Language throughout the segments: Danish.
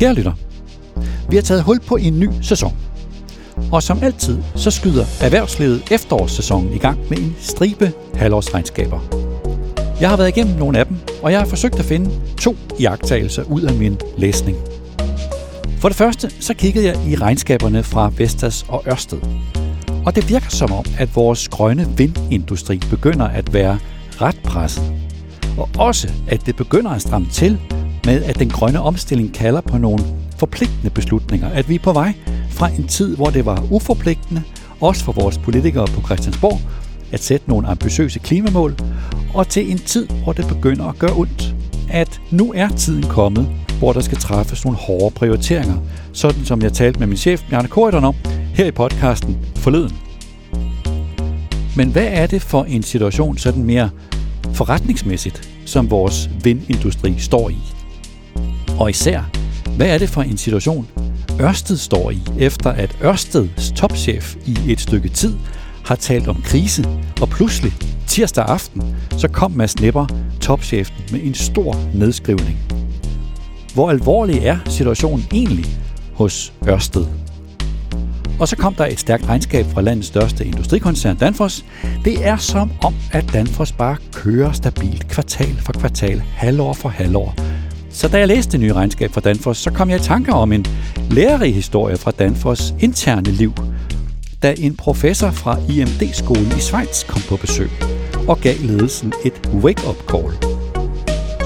Kære lytter, vi har taget hul på en ny sæson. Og som altid, så skyder erhvervslivet efterårssæsonen i gang med en stribe halvårsregnskaber. Jeg har været igennem nogle af dem, og jeg har forsøgt at finde to iagttagelser ud af min læsning. For det første, så kiggede jeg i regnskaberne fra Vestas og Ørsted. Og det virker som om, at vores grønne vindindustri begynder at være ret presset. Og også, at det begynder at stramme til med, at den grønne omstilling kalder på nogle forpligtende beslutninger. At vi er på vej fra en tid, hvor det var uforpligtende, også for vores politikere på Christiansborg, at sætte nogle ambitiøse klimamål, og til en tid, hvor det begynder at gøre ondt. At nu er tiden kommet, hvor der skal træffes nogle hårde prioriteringer, sådan som jeg talte med min chef Bjarne Korydon om her i podcasten forleden. Men hvad er det for en situation sådan mere forretningsmæssigt, som vores vindindustri står i? Og især, hvad er det for en situation, Ørsted står i, efter at Ørsteds topchef i et stykke tid har talt om krise, og pludselig tirsdag aften, så kom Mads Nepper, topchefen, med en stor nedskrivning. Hvor alvorlig er situationen egentlig hos Ørsted? Og så kom der et stærkt regnskab fra landets største industrikoncern Danfoss. Det er som om, at Danfoss bare kører stabilt kvartal for kvartal, halvår for halvår. Så da jeg læste det nye regnskab fra Danfoss, så kom jeg i tanker om en lærerig historie fra Danfoss interne liv, da en professor fra IMD-skolen i Schweiz kom på besøg og gav ledelsen et wake-up call.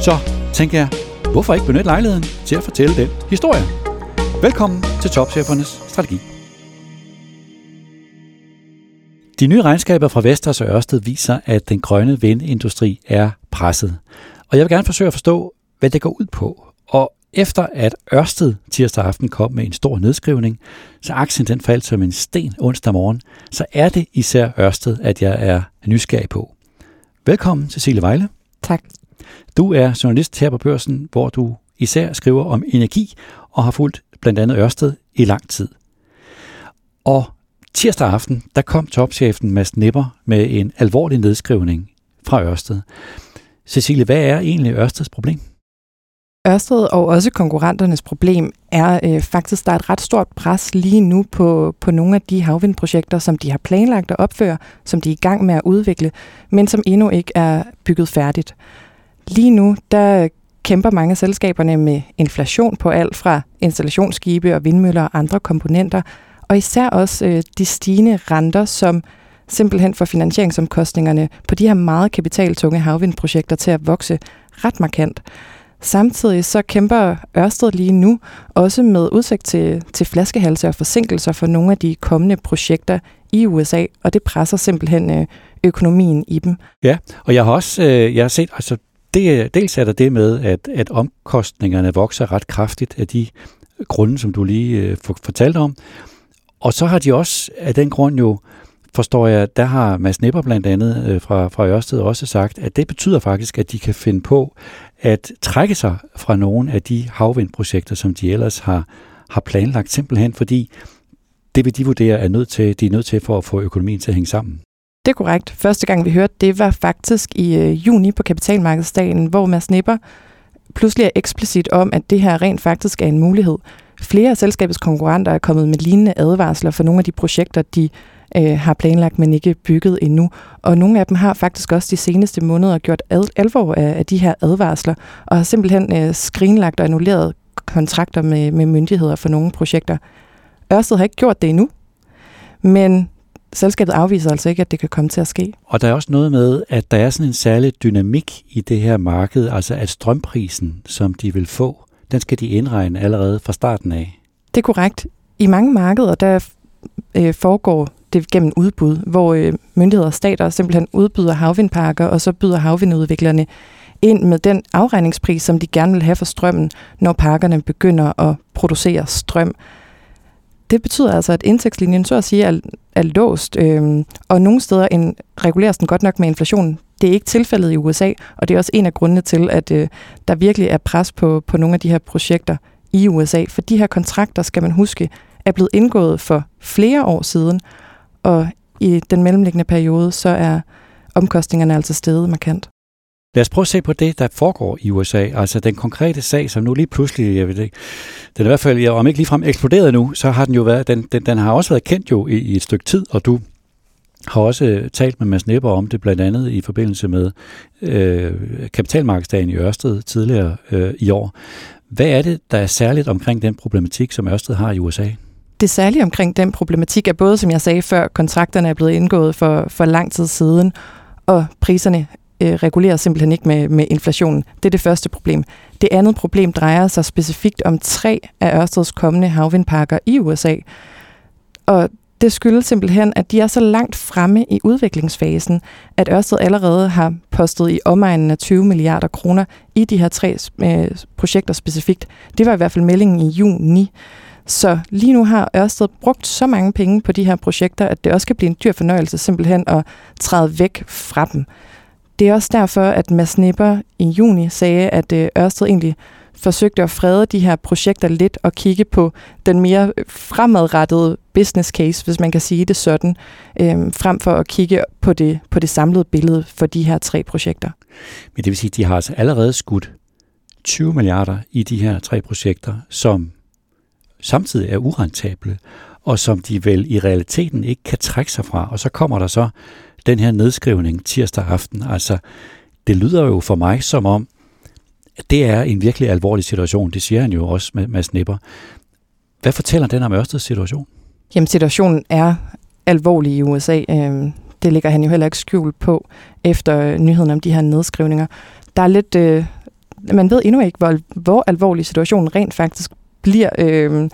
Så tænker jeg, hvorfor ikke benytte lejligheden til at fortælle den historie? Velkommen til Topchefernes Strategi. De nye regnskaber fra Vestas og Ørsted viser, at den grønne vindindustri er presset. Og jeg vil gerne forsøge at forstå, hvad det går ud på. Og efter at Ørsted tirsdag aften kom med en stor nedskrivning, så aktien den faldt som en sten onsdag morgen, så er det især Ørsted, at jeg er nysgerrig på. Velkommen, Cecilie Vejle. Tak. Du er journalist her på Børsen, hvor du især skriver om energi og har fulgt blandt andet Ørsted i lang tid. Og tirsdag aften, der kom topchefen Mads Nipper med en alvorlig nedskrivning fra Ørsted. Cecilie, hvad er egentlig Ørsteds problem? Ørsted og også konkurrenternes problem er øh, faktisk, der er et ret stort pres lige nu på, på nogle af de havvindprojekter, som de har planlagt at opføre, som de er i gang med at udvikle, men som endnu ikke er bygget færdigt. Lige nu, der kæmper mange af selskaberne med inflation på alt fra installationsskibe og vindmøller og andre komponenter, og især også øh, de stigende renter, som simpelthen får finansieringsomkostningerne på de her meget kapitaltunge havvindprojekter til at vokse ret markant. Samtidig så kæmper Ørsted lige nu også med udsigt til, til flaskehalse og forsinkelser for nogle af de kommende projekter i USA, og det presser simpelthen øh, økonomien i dem. Ja, og jeg har også øh, jeg har set, altså det, dels er der det med, at, at omkostningerne vokser ret kraftigt af de grunde, som du lige øh, fortalte om. Og så har de også af den grund jo, forstår jeg, der har Mads Nipper blandt andet øh, fra, fra Ørsted også sagt, at det betyder faktisk, at de kan finde på at trække sig fra nogle af de havvindprojekter, som de ellers har, har planlagt, simpelthen fordi det vil de vurdere er nødt til, de er nødt til for at få økonomien til at hænge sammen. Det er korrekt. Første gang vi hørte det var faktisk i øh, juni på kapitalmarkedsdagen, hvor Mads Nipper pludselig er eksplicit om, at det her rent faktisk er en mulighed. Flere af selskabets konkurrenter er kommet med lignende advarsler for nogle af de projekter, de øh, har planlagt, men ikke bygget endnu. Og nogle af dem har faktisk også de seneste måneder gjort ad, alvor af, af de her advarsler, og har simpelthen øh, skrinlagt og annulleret kontrakter med, med myndigheder for nogle projekter. Ørsted har ikke gjort det endnu, men selskabet afviser altså ikke, at det kan komme til at ske. Og der er også noget med, at der er sådan en særlig dynamik i det her marked, altså at strømprisen, som de vil få, den skal de indregne allerede fra starten af. Det er korrekt. I mange markeder, der øh, foregår det gennem udbud, hvor øh, myndigheder og stater simpelthen udbyder havvindparker, og så byder havvindudviklerne ind med den afregningspris, som de gerne vil have for strømmen, når parkerne begynder at producere strøm. Det betyder altså, at indtægtslinjen så at sige er, er låst, øh, og nogle steder en, reguleres den godt nok med inflation. Det er ikke tilfældet i USA, og det er også en af grundene til, at øh, der virkelig er pres på, på nogle af de her projekter i USA. For de her kontrakter, skal man huske, er blevet indgået for flere år siden, og i den mellemliggende periode, så er omkostningerne altså steget markant. Lad os prøve at se på det, der foregår i USA. Altså den konkrete sag, som nu lige pludselig, jeg ved ikke, den er i hvert fald, om ikke ligefrem eksploderet nu, så har den jo været, den, den, den har også været kendt jo i, i et stykke tid, og du har også øh, talt med Mads Nepper om det, blandt andet i forbindelse med øh, kapitalmarkedsdagen i Ørsted tidligere øh, i år. Hvad er det, der er særligt omkring den problematik, som Ørsted har i USA? Det særlige omkring den problematik er både, som jeg sagde før, kontrakterne er blevet indgået for, for lang tid siden, og priserne øh, reguleres simpelthen ikke med, med inflationen. Det er det første problem. Det andet problem drejer sig specifikt om tre af Ørsteds kommende havvindparker i USA. Og det skyldes simpelthen, at de er så langt fremme i udviklingsfasen, at Ørsted allerede har postet i omegnen af 20 milliarder kroner i de her tre øh, projekter specifikt. Det var i hvert fald meldingen i juni. Så lige nu har Ørsted brugt så mange penge på de her projekter, at det også kan blive en dyr fornøjelse simpelthen at træde væk fra dem. Det er også derfor, at Mads Nipper i juni sagde, at øh, Ørsted egentlig forsøgte at frede de her projekter lidt og kigge på den mere øh, fremadrettede business case, hvis man kan sige det sådan, øhm, frem for at kigge på det, på det samlede billede for de her tre projekter. Men det vil sige, at de har altså allerede skudt 20 milliarder i de her tre projekter, som samtidig er urentable, og som de vel i realiteten ikke kan trække sig fra. Og så kommer der så den her nedskrivning tirsdag aften. Altså, det lyder jo for mig som om, at det er en virkelig alvorlig situation. Det siger han jo også med, med snipper. Hvad fortæller den om Ørsteds situation? Jamen, situationen er alvorlig i USA. Øhm, det ligger han jo heller ikke skjult på efter nyheden om de her nedskrivninger. Der er lidt... Øh, man ved endnu ikke, hvor, hvor alvorlig situationen rent faktisk bliver. Øh,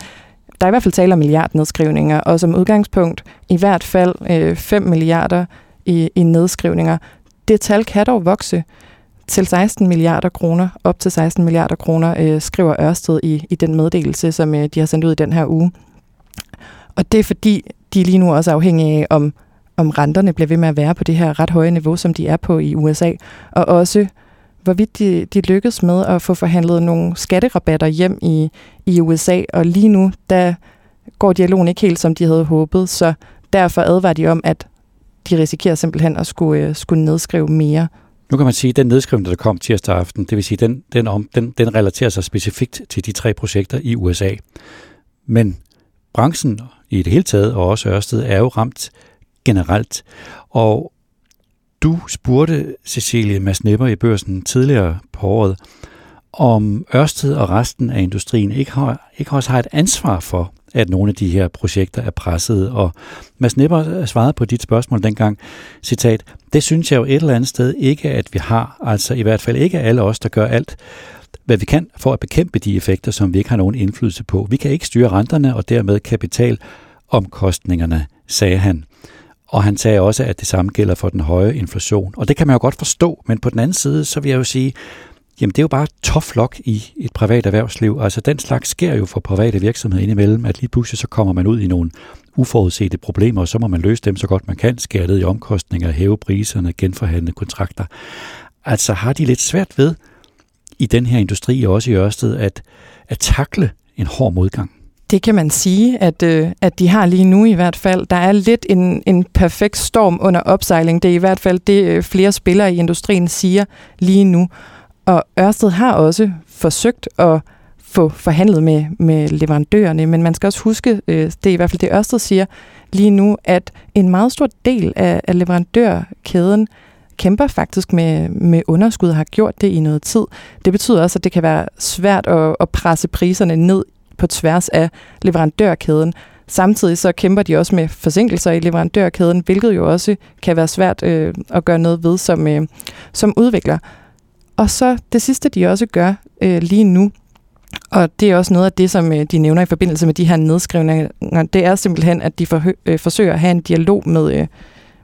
der er i hvert fald tale om milliardnedskrivninger, og som udgangspunkt i hvert fald øh, 5 milliarder i, i nedskrivninger. Det tal kan dog vokse til 16 milliarder kroner, op til 16 milliarder kroner, øh, skriver Ørsted i, i den meddelelse, som øh, de har sendt ud i den her uge. Og det er fordi, de lige nu også er afhængige af, om, om renterne bliver ved med at være på det her ret høje niveau, som de er på i USA, og også hvorvidt de, de lykkes med at få forhandlet nogle skatterabatter hjem i, i USA, og lige nu, der går dialogen ikke helt, som de havde håbet, så derfor advarer de om, at de risikerer simpelthen at skulle, øh, skulle nedskrive mere. Nu kan man sige, at den nedskrivning, der kom tirsdag aften, det vil sige, den, den, om, den, den relaterer sig specifikt til de tre projekter i USA. Men branchen i det hele taget, og også Ørsted, er jo ramt generelt. Og du spurgte Cecilie Mads Nepper i børsen tidligere på året, om Ørsted og resten af industrien ikke, har, ikke også har et ansvar for, at nogle af de her projekter er pressede. Og Mads Nepper svarede på dit spørgsmål dengang, citat, det synes jeg jo et eller andet sted ikke, at vi har. Altså i hvert fald ikke alle os, der gør alt, hvad vi kan for at bekæmpe de effekter, som vi ikke har nogen indflydelse på. Vi kan ikke styre renterne og dermed kapitalomkostningerne, sagde han. Og han sagde også, at det samme gælder for den høje inflation. Og det kan man jo godt forstå, men på den anden side, så vil jeg jo sige, Jamen det er jo bare tough luck i et privat erhvervsliv. Altså den slags sker jo for private virksomheder indimellem, at lige pludselig så kommer man ud i nogle uforudsete problemer, og så må man løse dem så godt man kan, skære ned i omkostninger, hæve priserne, genforhandle kontrakter. Altså har de lidt svært ved i den her industri, og også i Ørsted, at, at takle en hård modgang. Det kan man sige, at, øh, at de har lige nu i hvert fald. Der er lidt en, en perfekt storm under opsejling. Det er i hvert fald det, øh, flere spillere i industrien siger lige nu. Og Ørsted har også forsøgt at få forhandlet med, med leverandørerne, men man skal også huske, øh, det er i hvert fald det Ørsted siger lige nu, at en meget stor del af, af leverandørkæden kæmper faktisk med, med underskud og har gjort det i noget tid. Det betyder også, at det kan være svært at, at presse priserne ned på tværs af leverandørkæden. Samtidig så kæmper de også med forsinkelser i leverandørkæden, hvilket jo også kan være svært øh, at gøre noget ved som, øh, som udvikler. Og så det sidste, de også gør øh, lige nu, og det er også noget af det, som øh, de nævner i forbindelse med de her nedskrivninger, det er simpelthen, at de for, øh, forsøger at have en dialog med, øh,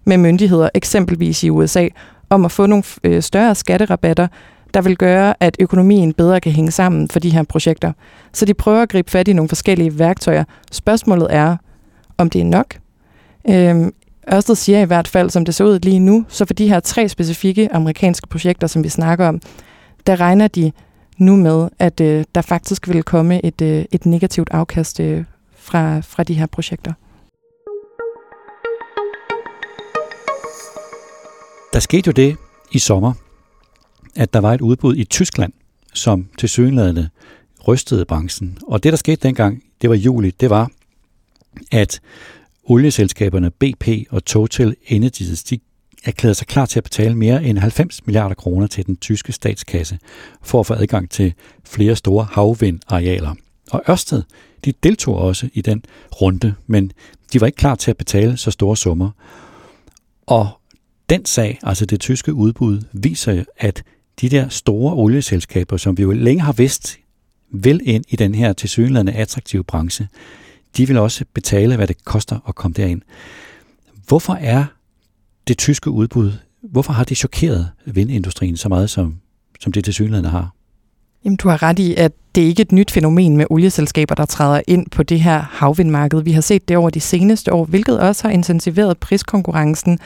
med myndigheder, eksempelvis i USA, om at få nogle øh, større skatterabatter, der vil gøre, at økonomien bedre kan hænge sammen for de her projekter. Så de prøver at gribe fat i nogle forskellige værktøjer. Spørgsmålet er, om det er nok. Øhm, Ørsted siger i hvert fald, som det ser ud lige nu, så for de her tre specifikke amerikanske projekter, som vi snakker om, der regner de nu med, at øh, der faktisk vil komme et, øh, et negativt afkast øh, fra, fra de her projekter. Der skete jo det i sommer, at der var et udbud i Tyskland, som til synlædende rystede branchen. Og det, der skete dengang, det var juli, det var, at olieselskaberne BP og Total Energies, de erklærede sig klar til at betale mere end 90 milliarder kroner til den tyske statskasse for at få adgang til flere store havvindarealer. Og Ørsted, de deltog også i den runde, men de var ikke klar til at betale så store summer. Og den sag, altså det tyske udbud, viser, at de der store olieselskaber, som vi jo længe har vidst vil ind i den her tilsyneladende attraktive branche, de vil også betale, hvad det koster at komme derind. Hvorfor er det tyske udbud, hvorfor har det chokeret vindindustrien så meget, som, som det tilsyneladende har? Jamen, du har ret i, at det ikke er et nyt fænomen med olieselskaber, der træder ind på det her havvindmarked. Vi har set det over de seneste år, hvilket også har intensiveret priskonkurrencen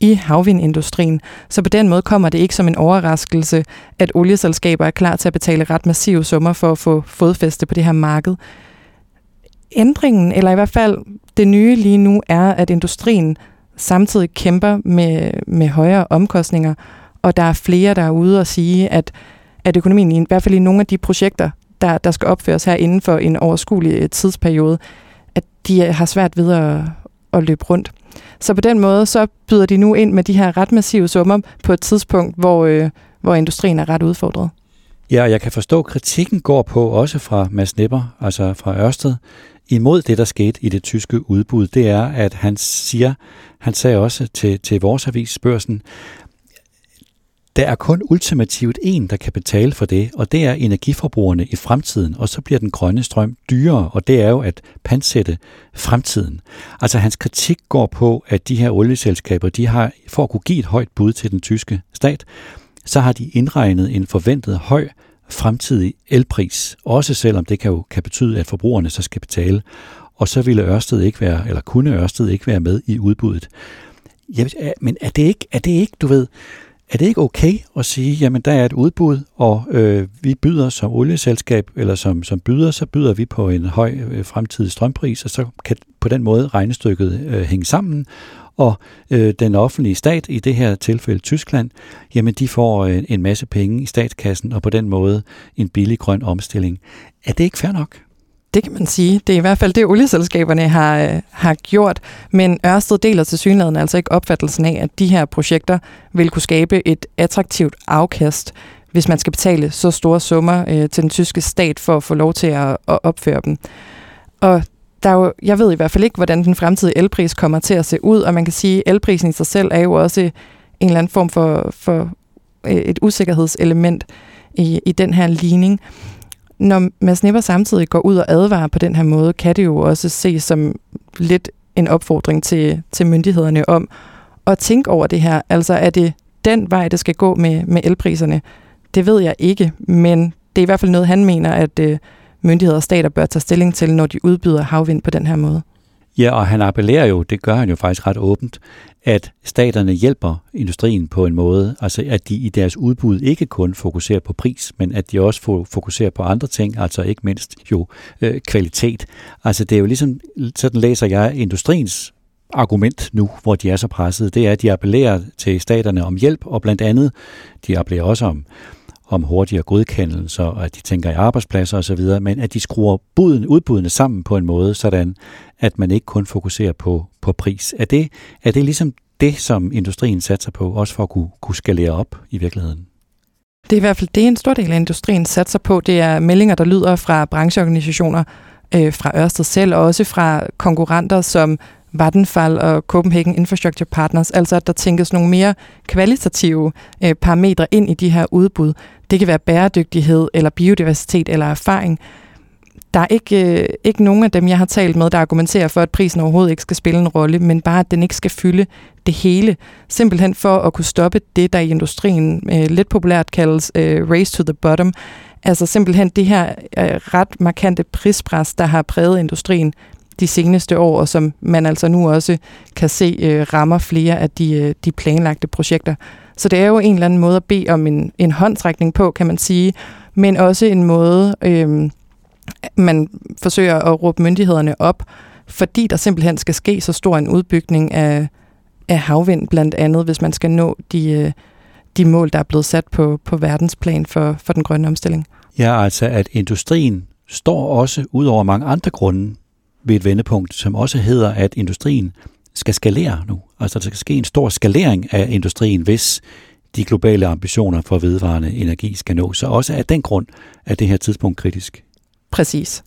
i havvindindustrien. Så på den måde kommer det ikke som en overraskelse, at olieselskaber er klar til at betale ret massive summer for at få fodfæste på det her marked. Ændringen, eller i hvert fald det nye lige nu, er, at industrien samtidig kæmper med, med højere omkostninger, og der er flere, der er ude og sige, at, at økonomien, i hvert fald i nogle af de projekter, der, der skal opføres her inden for en overskuelig tidsperiode, at de har svært ved at, at løbe rundt. Så på den måde, så byder de nu ind med de her ret massive summer på et tidspunkt, hvor, øh, hvor industrien er ret udfordret. Ja, og jeg kan forstå, at kritikken går på også fra Mads Nipper, altså fra Ørsted, imod det, der skete i det tyske udbud. Det er, at han siger, han sagde også til, til vores avis Børsen, der er kun ultimativt en, der kan betale for det, og det er energiforbrugerne i fremtiden, og så bliver den grønne strøm dyrere, og det er jo at pansætte fremtiden. Altså hans kritik går på, at de her olieselskaber, de har, for at kunne give et højt bud til den tyske stat, så har de indregnet en forventet høj fremtidig elpris, også selvom det kan jo kan betyde, at forbrugerne så skal betale, og så ville Ørsted ikke være, eller kunne Ørsted ikke være med i udbuddet. Ja, men er det ikke, er det ikke du ved, er det ikke okay at sige, jamen der er et udbud, og øh, vi byder som olieselskab, eller som, som byder, så byder vi på en høj øh, fremtidig strømpris, og så kan på den måde regnestykket øh, hænge sammen, og øh, den offentlige stat, i det her tilfælde Tyskland, jamen de får øh, en masse penge i statskassen, og på den måde en billig grøn omstilling. Er det ikke fair nok? Det kan man sige. Det er i hvert fald det, olieselskaberne har, øh, har gjort. Men Ørsted deler til synligheden altså ikke opfattelsen af, at de her projekter vil kunne skabe et attraktivt afkast, hvis man skal betale så store summer øh, til den tyske stat for at få lov til at, at opføre dem. Og der er jo, jeg ved i hvert fald ikke, hvordan den fremtidige elpris kommer til at se ud, og man kan sige, at elprisen i sig selv er jo også en eller anden form for, for øh, et usikkerhedselement i, i den her ligning når Mads Nipper samtidig går ud og advarer på den her måde, kan det jo også ses som lidt en opfordring til, til myndighederne om at tænke over det her. Altså er det den vej, det skal gå med, med elpriserne? Det ved jeg ikke, men det er i hvert fald noget, han mener, at øh, myndigheder og stater bør tage stilling til, når de udbyder havvind på den her måde. Ja, og han appellerer jo, det gør han jo faktisk ret åbent, at staterne hjælper industrien på en måde, altså at de i deres udbud ikke kun fokuserer på pris, men at de også fokuserer på andre ting, altså ikke mindst jo øh, kvalitet. Altså det er jo ligesom, sådan læser jeg industriens argument nu, hvor de er så pressede, det er, at de appellerer til staterne om hjælp, og blandt andet, de appellerer også om om hurtigere godkendelser, og at de tænker i arbejdspladser osv., men at de skruer buden, udbudene sammen på en måde, sådan at man ikke kun fokuserer på, på pris. Er det, er det ligesom det, som industrien satser på, også for at kunne, kunne skalere op i virkeligheden? Det er i hvert fald det, en stor del af industrien satser på. Det er meldinger, der lyder fra brancheorganisationer, øh, fra Ørsted selv, og også fra konkurrenter som Vattenfall og Copenhagen Infrastructure Partners, altså at der tænkes nogle mere kvalitative øh, parametre ind i de her udbud. Det kan være bæredygtighed, eller biodiversitet, eller erfaring. Der er ikke, øh, ikke nogen af dem, jeg har talt med, der argumenterer for, at prisen overhovedet ikke skal spille en rolle, men bare, at den ikke skal fylde det hele. Simpelthen for at kunne stoppe det, der i industrien øh, lidt populært kaldes øh, race to the bottom. Altså simpelthen det her øh, ret markante prispres, der har præget industrien de seneste år, og som man altså nu også kan se øh, rammer flere af de, øh, de planlagte projekter. Så det er jo en eller anden måde at bede om en, en håndtrækning på, kan man sige, men også en måde, øh, man forsøger at råbe myndighederne op, fordi der simpelthen skal ske så stor en udbygning af, af havvind, blandt andet, hvis man skal nå de, øh, de mål, der er blevet sat på, på verdensplan for, for den grønne omstilling. Ja, altså at industrien står også ud over mange andre grunde ved et vendepunkt, som også hedder, at industrien skal skalere nu. Altså der skal ske en stor skalering af industrien, hvis de globale ambitioner for vedvarende energi skal nås. Så også af den grund er det her tidspunkt kritisk. Præcis.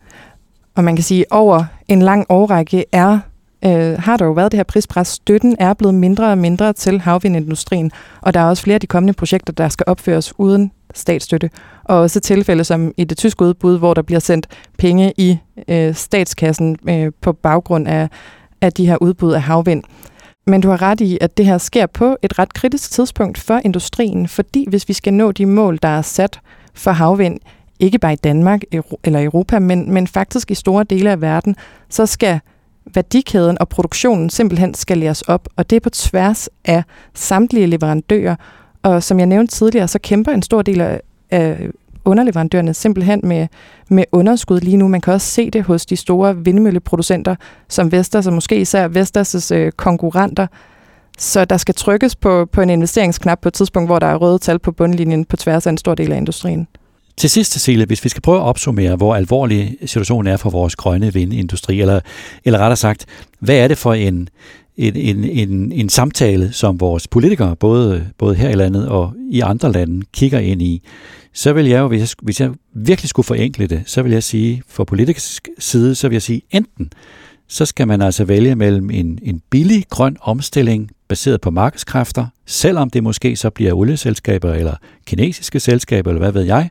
Og man kan sige, at over en lang årrække er øh, har der jo været det her prispres. Støtten er blevet mindre og mindre til havvindindustrien, og der er også flere af de kommende projekter, der skal opføres uden statsstøtte. Og også tilfælde som i det tyske udbud, hvor der bliver sendt penge i øh, statskassen øh, på baggrund af, af de her udbud af havvind. Men du har ret i, at det her sker på et ret kritisk tidspunkt for industrien, fordi hvis vi skal nå de mål, der er sat for havvind, ikke bare i Danmark eller Europa, men, men faktisk i store dele af verden, så skal værdikæden og produktionen simpelthen skal op, og det er på tværs af samtlige leverandører. Og som jeg nævnte tidligere, så kæmper en stor del af underleverandørerne simpelthen med, med underskud lige nu. Man kan også se det hos de store vindmølleproducenter, som Vestas, og måske især Vestas' øh, konkurrenter. Så der skal trykkes på, på en investeringsknap på et tidspunkt, hvor der er røde tal på bundlinjen på tværs af en stor del af industrien. Til sidst, Cecilie, hvis vi skal prøve at opsummere, hvor alvorlig situationen er for vores grønne vindindustri, eller, eller rettere sagt, hvad er det for en, en, en, en, en samtale, som vores politikere, både, både her i landet og i andre lande, kigger ind i, så vil jeg jo, hvis jeg, hvis jeg virkelig skulle forenkle det, så vil jeg sige, for politisk side, så vil jeg sige, enten så skal man altså vælge mellem en, en billig grøn omstilling baseret på markedskræfter, selvom det måske så bliver olieselskaber eller kinesiske selskaber, eller hvad ved jeg,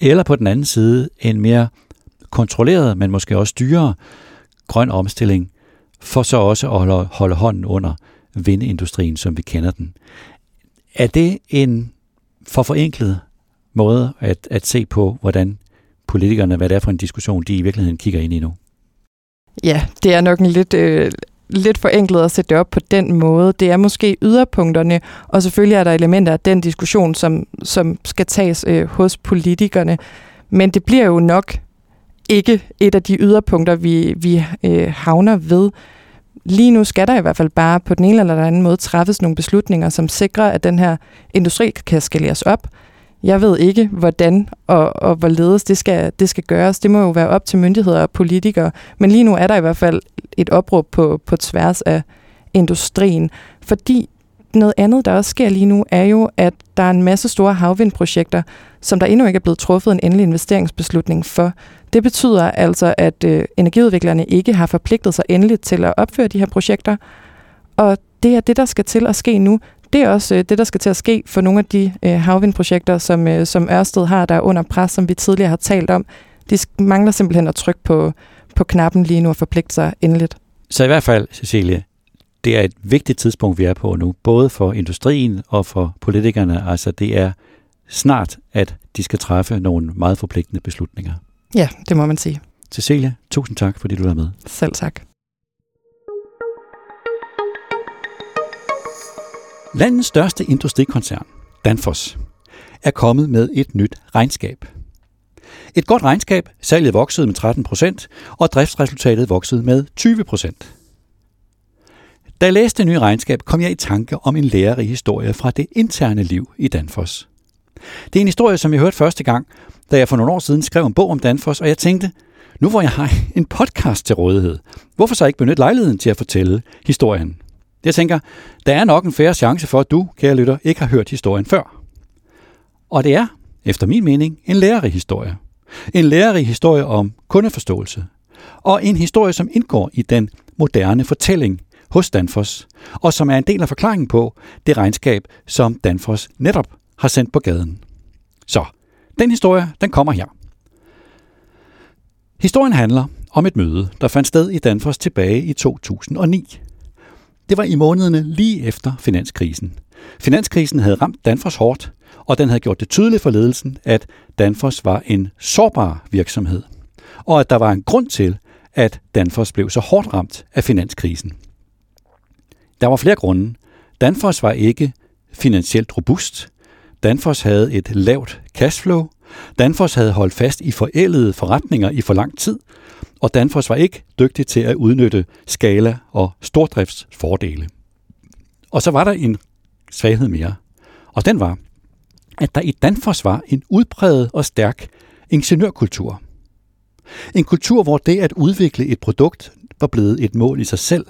eller på den anden side en mere kontrolleret, men måske også dyrere grøn omstilling, for så også at holde, holde hånden under vindindustrien, som vi kender den. Er det en for forenklet måde at, at se på, hvordan politikerne, hvad det er for en diskussion, de i virkeligheden kigger ind i nu? Ja, det er nok en lidt, øh, lidt forenklet at sætte det op på den måde. Det er måske yderpunkterne, og selvfølgelig er der elementer af den diskussion, som, som skal tages øh, hos politikerne. Men det bliver jo nok ikke et af de yderpunkter, vi, vi øh, havner ved. Lige nu skal der i hvert fald bare på den ene eller den anden måde træffes nogle beslutninger, som sikrer, at den her industri kan skaleres op. Jeg ved ikke, hvordan og, og hvorledes det skal, det skal gøres. Det må jo være op til myndigheder og politikere. Men lige nu er der i hvert fald et opråb på, på tværs af industrien. Fordi noget andet, der også sker lige nu, er jo, at der er en masse store havvindprojekter, som der endnu ikke er blevet truffet en endelig investeringsbeslutning for. Det betyder altså, at øh, energiudviklerne ikke har forpligtet sig endeligt til at opføre de her projekter. Og det er det, der skal til at ske nu det er også øh, det, der skal til at ske for nogle af de øh, havvindprojekter, som, øh, som Ørsted har, der er under pres, som vi tidligere har talt om. De mangler simpelthen at trykke på, på knappen lige nu og forpligte sig endeligt. Så i hvert fald, Cecilie, det er et vigtigt tidspunkt, vi er på nu, både for industrien og for politikerne. Altså det er snart, at de skal træffe nogle meget forpligtende beslutninger. Ja, det må man sige. Cecilie, tusind tak, fordi du var med. Selv tak. Landets største industrikoncern, Danfoss, er kommet med et nyt regnskab. Et godt regnskab, salget voksede med 13 procent, og driftsresultatet voksede med 20 procent. Da jeg læste det nye regnskab, kom jeg i tanke om en lærerig historie fra det interne liv i Danfoss. Det er en historie, som jeg hørte første gang, da jeg for nogle år siden skrev en bog om Danfoss, og jeg tænkte, nu hvor jeg har en podcast til rådighed, hvorfor så ikke benytte lejligheden til at fortælle historien? Jeg tænker, der er nok en færre chance for, at du, kære lytter, ikke har hørt historien før. Og det er, efter min mening, en lærerig historie. En lærerig historie om kundeforståelse. Og en historie, som indgår i den moderne fortælling hos Danfoss, og som er en del af forklaringen på det regnskab, som Danfoss netop har sendt på gaden. Så, den historie, den kommer her. Historien handler om et møde, der fandt sted i Danfoss tilbage i 2009. Det var i månederne lige efter finanskrisen. Finanskrisen havde ramt Danfoss hårdt, og den havde gjort det tydeligt for ledelsen, at Danfoss var en sårbar virksomhed, og at der var en grund til, at Danfoss blev så hårdt ramt af finanskrisen. Der var flere grunde. Danfoss var ikke finansielt robust. Danfoss havde et lavt cashflow. Danfoss havde holdt fast i forældede forretninger i for lang tid, og Danfoss var ikke dygtig til at udnytte skala- og stordriftsfordele. Og så var der en svaghed mere, Og den var, at der i Danfoss var en udpræget og stærk ingeniørkultur. En kultur, hvor det at udvikle et produkt var blevet et mål i sig selv,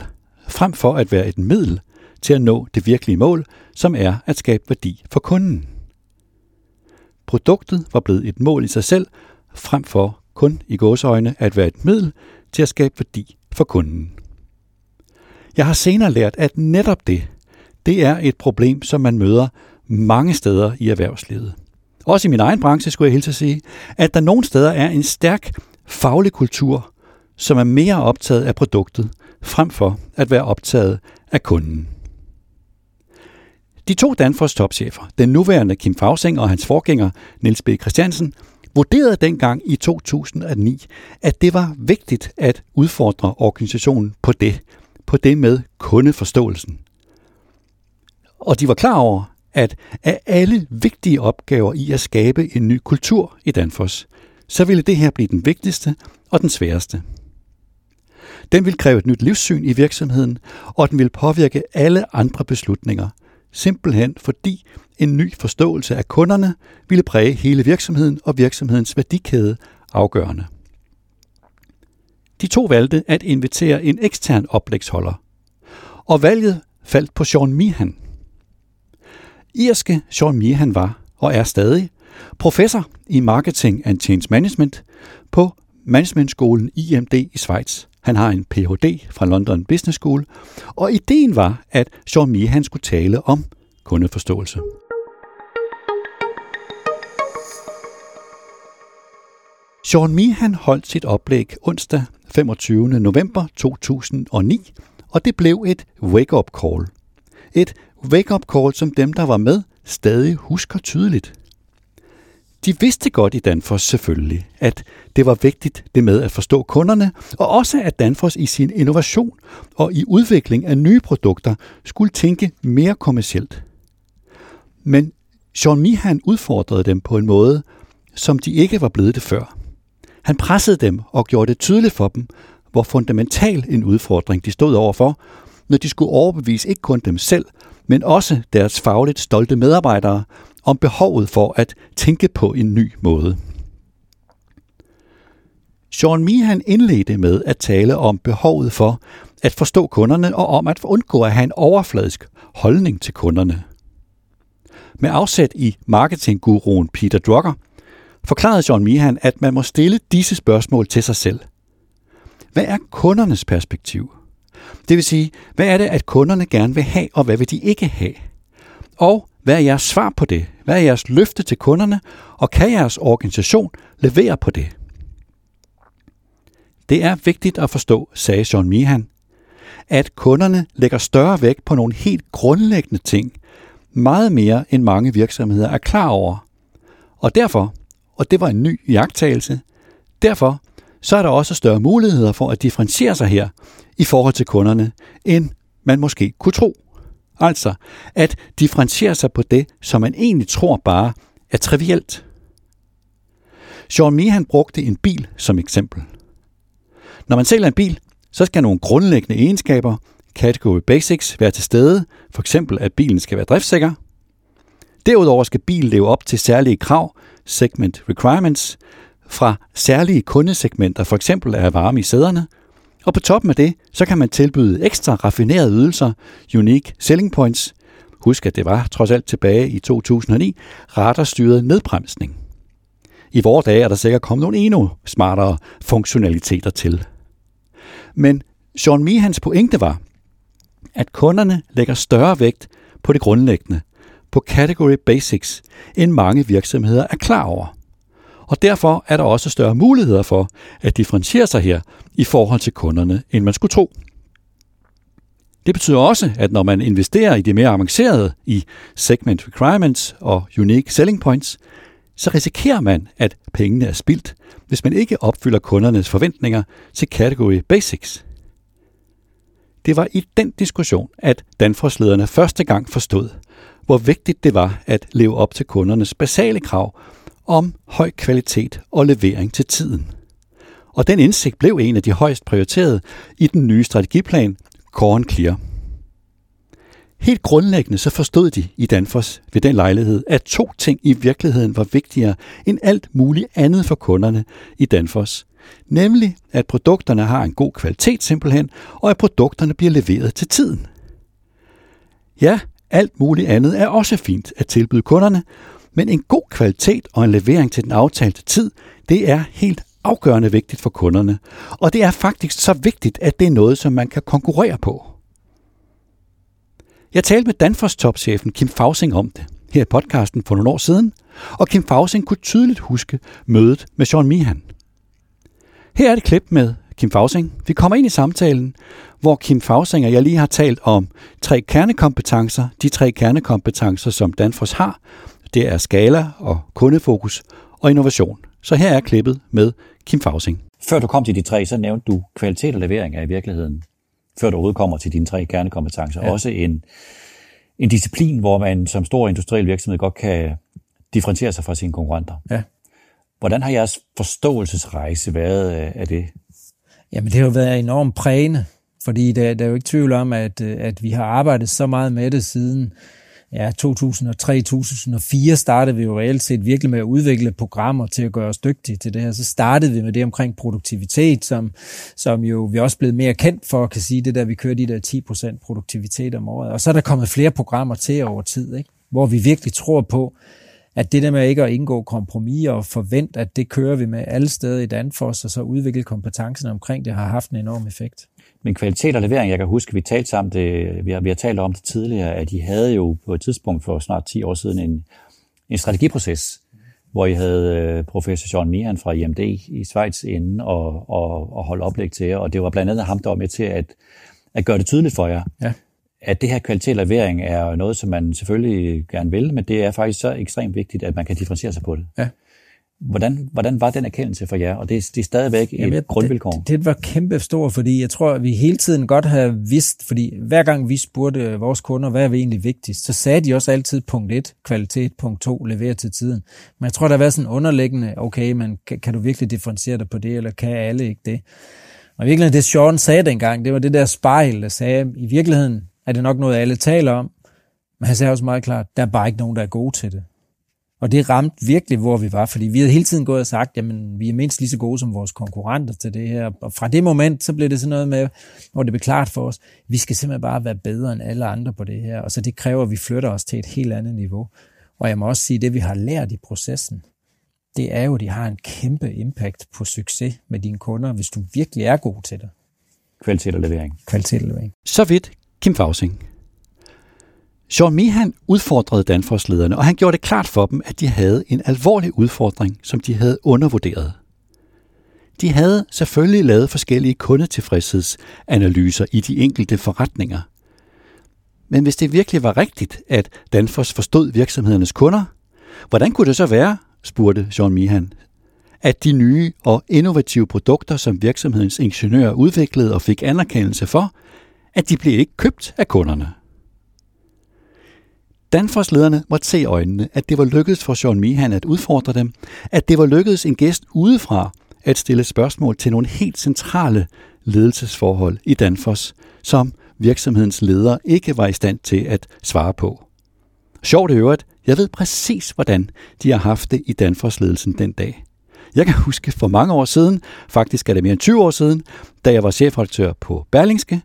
frem for at være et middel til at nå det virkelige mål, som er at skabe værdi for kunden. Produktet var blevet et mål i sig selv, frem for kun i gåseøjne at være et middel til at skabe værdi for kunden. Jeg har senere lært, at netop det, det er et problem, som man møder mange steder i erhvervslivet. Også i min egen branche skulle jeg hilse at sige, at der nogle steder er en stærk faglig kultur, som er mere optaget af produktet, frem for at være optaget af kunden. De to Danfoss topchefer, den nuværende Kim Fausing og hans forgænger Niels B. Christiansen, vurderede dengang i 2009, at det var vigtigt at udfordre organisationen på det, på det med kundeforståelsen. Og de var klar over, at af alle vigtige opgaver i at skabe en ny kultur i Danfoss, så ville det her blive den vigtigste og den sværeste. Den vil kræve et nyt livssyn i virksomheden, og den vil påvirke alle andre beslutninger, simpelthen fordi en ny forståelse af kunderne ville præge hele virksomheden og virksomhedens værdikæde afgørende. De to valgte at invitere en ekstern oplægsholder, og valget faldt på Sean Meehan. Irske Sean Meehan var, og er stadig, professor i Marketing and Change Management på Managementskolen IMD i Schweiz. Han har en Ph.D. fra London Business School, og ideen var, at Sean Meehan skulle tale om kundeforståelse. Sean Meehan holdt sit oplæg onsdag 25. november 2009, og det blev et wake-up call. Et wake-up call, som dem, der var med, stadig husker tydeligt. De vidste godt i Danfoss selvfølgelig, at det var vigtigt det med at forstå kunderne, og også at Danfoss i sin innovation og i udvikling af nye produkter skulle tænke mere kommercielt. Men Sean Mihan udfordrede dem på en måde, som de ikke var blevet det før. Han pressede dem og gjorde det tydeligt for dem, hvor fundamental en udfordring de stod overfor, når de skulle overbevise ikke kun dem selv, men også deres fagligt stolte medarbejdere om behovet for at tænke på en ny måde. Sean Meehan indledte med at tale om behovet for at forstå kunderne og om at undgå at have en overfladisk holdning til kunderne. Med afsæt i marketingguruen Peter Drucker, forklarede Sean Meehan, at man må stille disse spørgsmål til sig selv. Hvad er kundernes perspektiv? Det vil sige, hvad er det, at kunderne gerne vil have, og hvad vil de ikke have? Og hvad er jeres svar på det? Hvad er jeres løfte til kunderne? Og kan jeres organisation levere på det? Det er vigtigt at forstå, sagde John Meehan, at kunderne lægger større vægt på nogle helt grundlæggende ting, meget mere end mange virksomheder er klar over. Og derfor, og det var en ny jagttagelse, derfor så er der også større muligheder for at differentiere sig her i forhold til kunderne, end man måske kunne tro. Altså at differentiere sig på det, som man egentlig tror bare er trivielt. Sean Meehan brugte en bil som eksempel. Når man sælger en bil, så skal nogle grundlæggende egenskaber, category basics, være til stede, for eksempel at bilen skal være driftsikker. Derudover skal bilen leve op til særlige krav, segment requirements, fra særlige kundesegmenter, for eksempel af varme i sæderne. Og på toppen af det, så kan man tilbyde ekstra raffinerede ydelser, unique selling points. Husk, at det var trods alt tilbage i 2009, radarstyret nedbremsning. I vores dage er der sikkert kommet nogle endnu smartere funktionaliteter til. Men Sean Mehans pointe var, at kunderne lægger større vægt på det grundlæggende, på category basics, end mange virksomheder er klar over og derfor er der også større muligheder for at differentiere sig her i forhold til kunderne, end man skulle tro. Det betyder også, at når man investerer i det mere avancerede i segment requirements og unique selling points, så risikerer man, at pengene er spildt, hvis man ikke opfylder kundernes forventninger til category basics. Det var i den diskussion, at Danfoss-lederne første gang forstod, hvor vigtigt det var at leve op til kundernes basale krav om høj kvalitet og levering til tiden. Og den indsigt blev en af de højst prioriterede i den nye strategiplan Corn Clear. Helt grundlæggende så forstod de i Danfoss ved den lejlighed, at to ting i virkeligheden var vigtigere end alt muligt andet for kunderne i Danfoss. Nemlig, at produkterne har en god kvalitet simpelthen, og at produkterne bliver leveret til tiden. Ja, alt muligt andet er også fint at tilbyde kunderne, men en god kvalitet og en levering til den aftalte tid, det er helt afgørende vigtigt for kunderne. Og det er faktisk så vigtigt, at det er noget, som man kan konkurrere på. Jeg talte med Danfoss topchefen Kim Fausing om det her i podcasten for nogle år siden, og Kim Fausing kunne tydeligt huske mødet med Sean Mihan. Her er et klip med Kim Fausing. Vi kommer ind i samtalen, hvor Kim Fausing og jeg lige har talt om tre kernekompetencer. De tre kernekompetencer, som Danfoss har, det er skala og kundefokus og innovation. Så her er klippet med Kim Fausing. Før du kom til de tre, så nævnte du kvalitet og levering er i virkeligheden, før du overhovedet kommer til dine tre kernekompetencer, ja. også en, en disciplin, hvor man som stor industriel virksomhed godt kan differentiere sig fra sine konkurrenter. Ja. Hvordan har jeres forståelsesrejse været af det? Jamen, det har jo været enormt prægende, fordi der, der er jo ikke tvivl om, at, at vi har arbejdet så meget med det siden ja, 2003-2004 startede vi jo reelt set virkelig med at udvikle programmer til at gøre os dygtige til det her. Så startede vi med det omkring produktivitet, som, som jo vi er også blevet mere kendt for, kan sige det der, vi kører de der 10% produktivitet om året. Og så er der kommet flere programmer til over tid, ikke? hvor vi virkelig tror på, at det der med ikke at indgå kompromis og forvente, at det kører vi med alle steder i Danfoss, og så udvikle kompetencen omkring det, har haft en enorm effekt. Men kvalitet og levering, jeg kan huske, vi talte sammen, det, vi, har, vi har talt om det tidligere, at I havde jo på et tidspunkt for snart 10 år siden en, en strategiproces, hvor I havde øh, professor John Mihan fra IMD i Schweiz inde og, og, og holde oplæg til jer, og det var blandt andet ham, der var med til at, at gøre det tydeligt for jer, ja. at det her kvalitet og levering er noget, som man selvfølgelig gerne vil, men det er faktisk så ekstremt vigtigt, at man kan differentiere sig på det. Ja. Hvordan, hvordan var den erkendelse for jer? Og det, det er stadigvæk et Jamen, grundvilkår. Det, det var kæmpe stort, fordi jeg tror, at vi hele tiden godt har vidst, fordi hver gang vi spurgte vores kunder, hvad er vi egentlig vigtigst, så sagde de også altid punkt 1, kvalitet, punkt 2, levere til tiden. Men jeg tror, der var sådan underliggende, okay, men kan, kan du virkelig differentiere dig på det, eller kan alle ikke det? Og i virkeligheden, det Sean sagde dengang, det var det der spejl, der sagde, i virkeligheden er det nok noget, alle taler om, men han sagde også meget klart, der er bare ikke nogen, der er gode til det. Og det ramte virkelig, hvor vi var, fordi vi havde hele tiden gået og sagt, jamen vi er mindst lige så gode som vores konkurrenter til det her. Og fra det moment, så blev det sådan noget med, hvor det blev klart for os, vi skal simpelthen bare være bedre end alle andre på det her. Og så det kræver, at vi flytter os til et helt andet niveau. Og jeg må også sige, det vi har lært i processen, det er jo, at de har en kæmpe impact på succes med dine kunder, hvis du virkelig er god til det. Kvalitet og levering. Kvalitet og levering. Så vidt Kim Fausing. Sean Meehan udfordrede Danfoss-lederne, og han gjorde det klart for dem, at de havde en alvorlig udfordring, som de havde undervurderet. De havde selvfølgelig lavet forskellige kundetilfredshedsanalyser i de enkelte forretninger. Men hvis det virkelig var rigtigt, at Danfoss forstod virksomhedernes kunder, hvordan kunne det så være, spurgte Sean Meehan, at de nye og innovative produkter, som virksomhedens ingeniører udviklede og fik anerkendelse for, at de blev ikke købt af kunderne. Danfoss-lederne måtte se i øjnene, at det var lykkedes for Sean Meehan at udfordre dem, at det var lykkedes en gæst udefra at stille spørgsmål til nogle helt centrale ledelsesforhold i Danfoss, som virksomhedens leder ikke var i stand til at svare på. Sjovt i øvrigt, jeg ved præcis, hvordan de har haft det i Danfoss-ledelsen den dag. Jeg kan huske for mange år siden, faktisk er det mere end 20 år siden, da jeg var chefredaktør på Berlingske,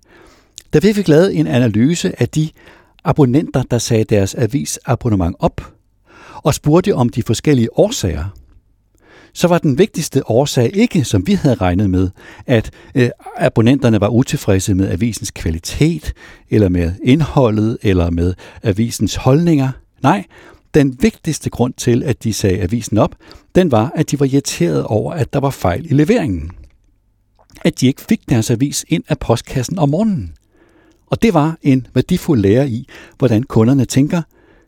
da vi fik lavet en analyse af de abonnenter, der sagde deres avisabonnement op, og spurgte om de forskellige årsager, så var den vigtigste årsag ikke, som vi havde regnet med, at øh, abonnenterne var utilfredse med avisens kvalitet, eller med indholdet, eller med avisens holdninger. Nej, den vigtigste grund til, at de sagde avisen op, den var, at de var irriteret over, at der var fejl i leveringen. At de ikke fik deres avis ind af postkassen om morgenen. Og det var en værdifuld lære i, hvordan kunderne tænker.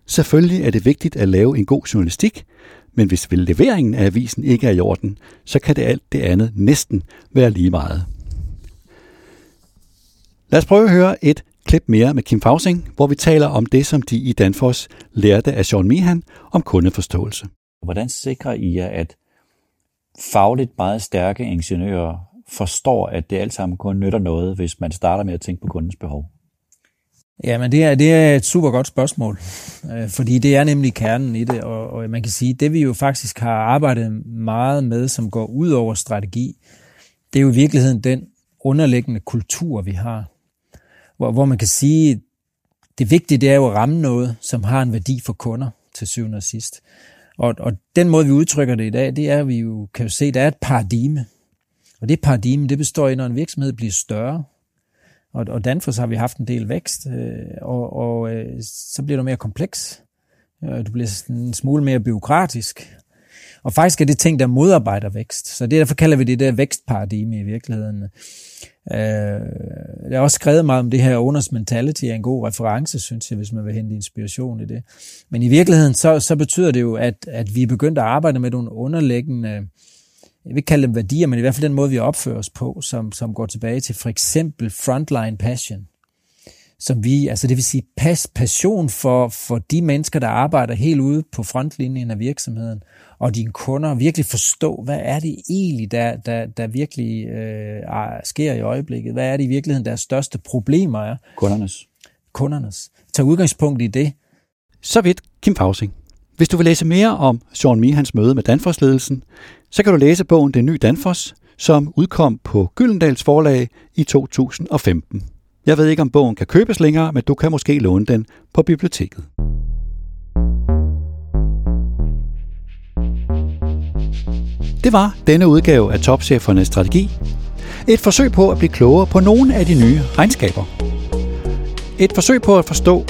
Selvfølgelig er det vigtigt at lave en god journalistik, men hvis leveringen af avisen ikke er i orden, så kan det alt det andet næsten være lige meget. Lad os prøve at høre et klip mere med Kim Fausing, hvor vi taler om det, som de i Danfoss lærte af Sean Mihan om kundeforståelse. Hvordan sikrer I jer, at fagligt meget stærke ingeniører forstår, at det alt sammen kun nytter noget, hvis man starter med at tænke på kundens behov? Ja, men det er, det er et super godt spørgsmål, øh, fordi det er nemlig kernen i det, og, og man kan sige, det vi jo faktisk har arbejdet meget med, som går ud over strategi, det er jo i virkeligheden den underliggende kultur, vi har, hvor, hvor man kan sige, det vigtige det er jo at ramme noget, som har en værdi for kunder til syvende og sidst. Og, og den måde, vi udtrykker det i dag, det er, at vi jo kan jo se, der er et paradigme. Og det paradigme, det består i, når en virksomhed bliver større, og, og Danfoss har vi haft en del vækst, øh, og, og øh, så bliver du mere kompleks. Øh, du bliver en smule mere byråkratisk. Og faktisk er det ting, der modarbejder vækst. Så det, derfor kalder vi det der vækstparadigme i virkeligheden. Øh, jeg har også skrevet meget om det her owners mentality er en god reference, synes jeg, hvis man vil hente inspiration i det. Men i virkeligheden, så, så betyder det jo, at, at vi er begyndt at arbejde med nogle underliggende jeg vil ikke kalde dem værdier, men i hvert fald den måde, vi opfører os på, som, som går tilbage til for eksempel frontline passion. Som vi, altså det vil sige pas, passion for, for de mennesker, der arbejder helt ude på frontlinjen af virksomheden, og dine kunder virkelig forstå, hvad er det egentlig, der, der, der virkelig øh, sker i øjeblikket? Hvad er det i virkeligheden, deres største problemer er? Kundernes. Kundernes. Tag udgangspunkt i det. Så vidt Kim Fausing. Hvis du vil læse mere om Sean Mihans møde med Danfoss-ledelsen, så kan du læse bogen Den Nye Danfoss, som udkom på Gyldendals forlag i 2015. Jeg ved ikke, om bogen kan købes længere, men du kan måske låne den på biblioteket. Det var denne udgave af Topchefernes Strategi. Et forsøg på at blive klogere på nogle af de nye regnskaber. Et forsøg på at forstå,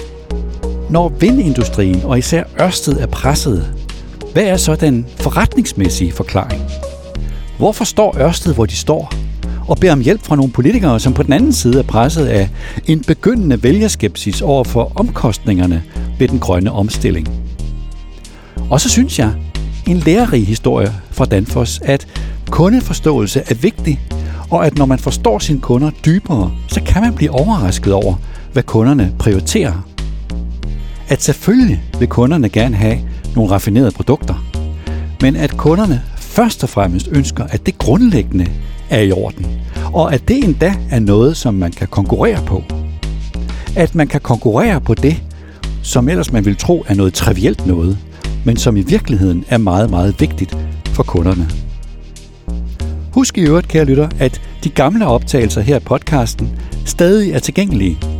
når vindindustrien og især Ørsted er presset, hvad er så den forretningsmæssige forklaring? Hvorfor står Ørsted, hvor de står, og beder om hjælp fra nogle politikere, som på den anden side er presset af en begyndende vælgerskepsis over for omkostningerne ved den grønne omstilling? Og så synes jeg, en lærerig historie fra Danfoss, at kundeforståelse er vigtig, og at når man forstår sine kunder dybere, så kan man blive overrasket over, hvad kunderne prioriterer at selvfølgelig vil kunderne gerne have nogle raffinerede produkter, men at kunderne først og fremmest ønsker, at det grundlæggende er i orden, og at det endda er noget, som man kan konkurrere på. At man kan konkurrere på det, som ellers man vil tro er noget trivielt noget, men som i virkeligheden er meget, meget vigtigt for kunderne. Husk i øvrigt, kære lytter, at de gamle optagelser her i podcasten stadig er tilgængelige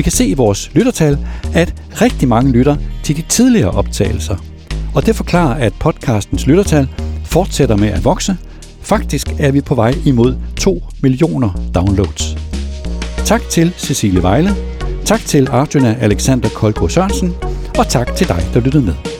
vi kan se i vores lyttertal, at rigtig mange lytter til de tidligere optagelser. Og det forklarer, at podcastens lyttertal fortsætter med at vokse. Faktisk er vi på vej imod 2 millioner downloads. Tak til Cecilie Vejle, tak til Arjuna Alexander Kolbo Sørensen, og tak til dig, der lyttede med.